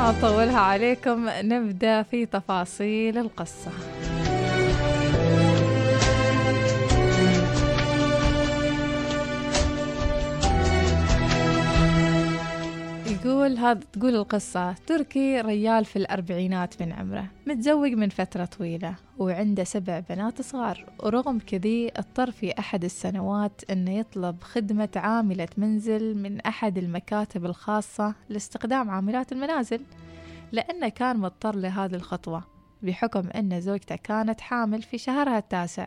أطولها عليكم نبدأ في تفاصيل القصة. يقول هذا تقول القصة. تركي ريال في الأربعينات من عمره. متزوج من فترة طويلة وعنده سبع بنات صغار. ورغم كذي اضطر في أحد السنوات أنه يطلب خدمة عاملة منزل من أحد المكاتب الخاصة لاستخدام عاملات المنازل لأنه كان مضطر لهذه الخطوة بحكم أن زوجته كانت حامل في شهرها التاسع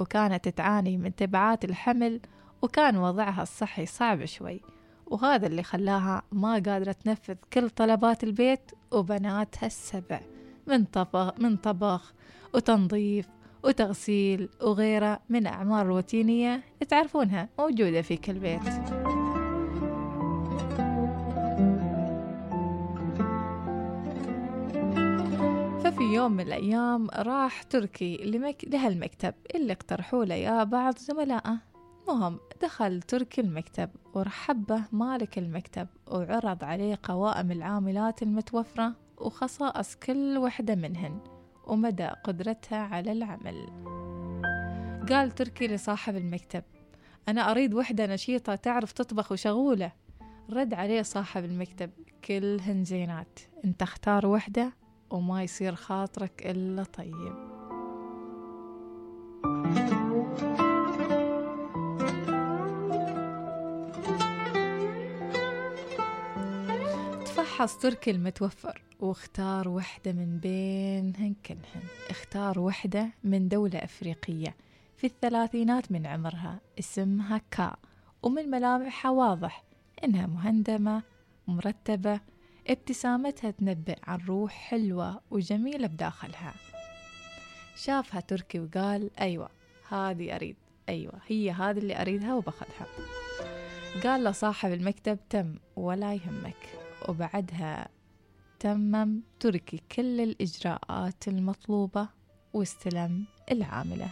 وكانت تعاني من تبعات الحمل وكان وضعها الصحي صعب شوي. وهذا اللي خلاها ما قادرة تنفذ كل طلبات البيت وبناتها السبع من طبخ من طبخ وتنظيف وتغسيل وغيره من أعمال روتينية تعرفونها موجودة في كل بيت. ففي يوم من الأيام راح تركي لمك... لهالمكتب اللي اقترحوا له يا بعض زملائه. المهم دخل تركي المكتب ورحب به مالك المكتب وعرض عليه قوائم العاملات المتوفرة وخصائص كل وحدة منهن ومدى قدرتها على العمل. قال تركي لصاحب المكتب أنا أريد وحدة نشيطة تعرف تطبخ وشغولة. رد عليه صاحب المكتب كلهن زينات انت اختار وحدة وما يصير خاطرك إلا طيب. فحص تركي المتوفر. واختار وحدة من بينهن كلهن. اختار وحدة من دولة أفريقية. في الثلاثينات من عمرها اسمها كا. ومن ملامحها واضح إنها مهندمة مرتبة. ابتسامتها تنبئ عن روح حلوة وجميلة بداخلها. شافها تركي وقال أيوة هذه أريد. أيوة هي هذه اللي أريدها وباخذها. قال لصاحب المكتب تم ولا يهمك. وبعدها تمم تركي كل الإجراءات المطلوبة واستلم العاملة.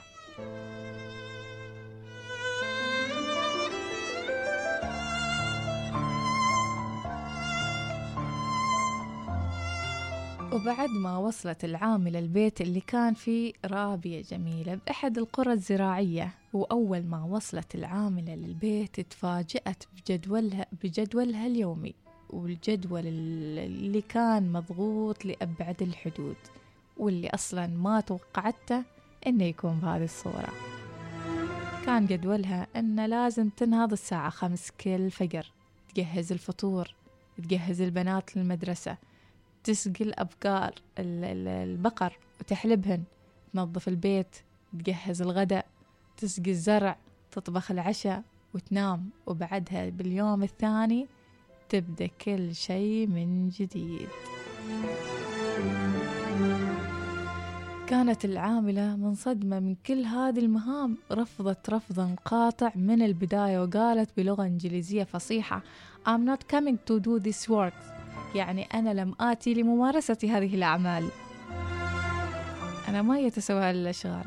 وبعد ما وصلت العاملة البيت اللي كان فيه رابية جميلة بأحد القرى الزراعية وأول ما وصلت العاملة للبيت تفاجأت بجدولها, بجدولها اليومي. والجدول اللي كان مضغوط لأبعد الحدود واللي أصلا ما توقعته إنه يكون بهذه الصورة. كان جدولها أنه لازم تنهض الساعة خمس كل فجر تجهز الفطور تجهز البنات للمدرسة تسقي الأبقار البقر وتحلبهن تنظف البيت تجهز الغداء تسقي الزرع تطبخ العشاء وتنام. وبعدها باليوم الثاني تبدأ كل شيء من جديد. كانت العاملة منصدمة من كل هذه المهام رفضت رفضا قاطع من البداية وقالت بلغة إنجليزية فصيحة I'm not coming to do this work. يعني أنا لم آتي لممارسة هذه الأعمال. أنا ما يتسوى الأشغال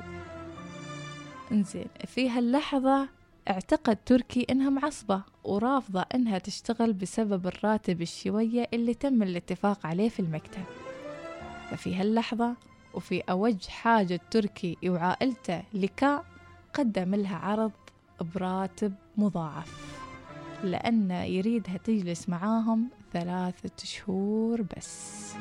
إنزين في هاللحظة اعتقد تركي إنها معصبة ورافضة إنها تشتغل بسبب الراتب الشوية اللي تم الاتفاق عليه في المكتب. ففي هاللحظة وفي أوج حاجة تركي وعائلته لكا قدم لها عرض براتب مضاعف لأنه يريدها تجلس معاهم ثلاثة شهور بس.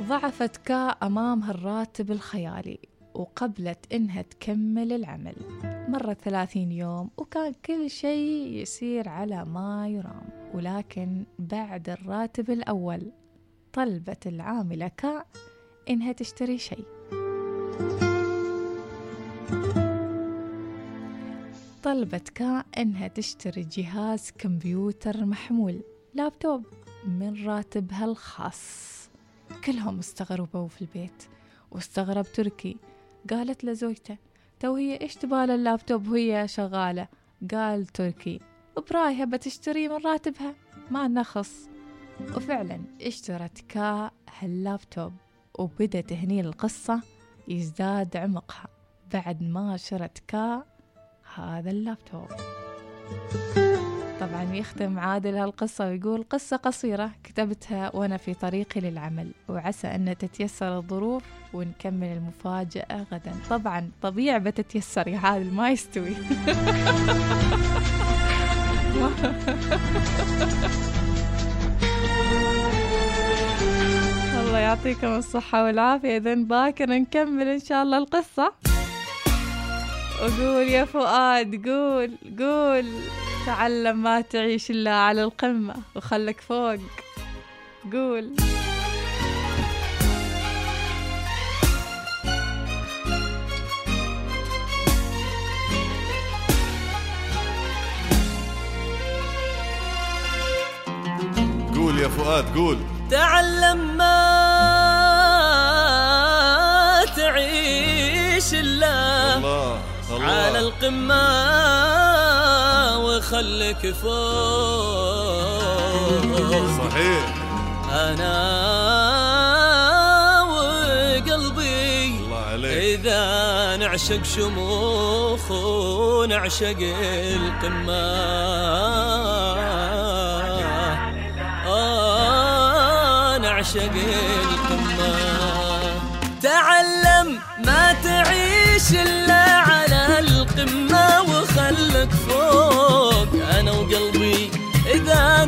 ضعفت كا أمام هالراتب الخيالي. وقبلت إنها تكمل العمل. مرت ثلاثين يوم وكان كل شيء يسير على ما يرام. ولكن بعد الراتب الأول طلبت العاملة كا إنها تشتري شيء. طلبت كا إنها تشتري جهاز كمبيوتر محمول لابتوب من راتبها الخاص. كلهم استغربوا في البيت واستغرب تركي. قالت لزوجته تو هي إيش تبال اللابتوب وهي شغالة؟ قال تركي برايها بتشتري من راتبها ما نخص. وفعلا اشترت كا هاللابتوب وبدت هني القصة يزداد عمقها بعد ما شرت كا هذا اللابتوب. طبعا يختم عادل هالقصة ويقول قصة قصيرة كتبتها وأنا في طريقي للعمل وعسى أن تتيسر الظروف ونكمل المفاجأة غدا. طبعا طبيعي بتتيسر يا عادل ما يستوي. الله يعطيكم الصحة والعافية. إذا باكر نكمل إن شاء الله القصة. وقول يا فؤاد قول قول. تعلم ما تعيش إلا على القمة وخلك فوق. قول. قول يا فؤاد قول. تعلم ما تعيش إلا الله. الله. على القمة وخلك فوق. صحيح. أنا وقلبي الله عليك. إذا نعشق شموخ ونعشق القمة. آه نعشق القمة. تعلم ما تعيش إلا القمة وخلك فوق. أنا وقلبي إذا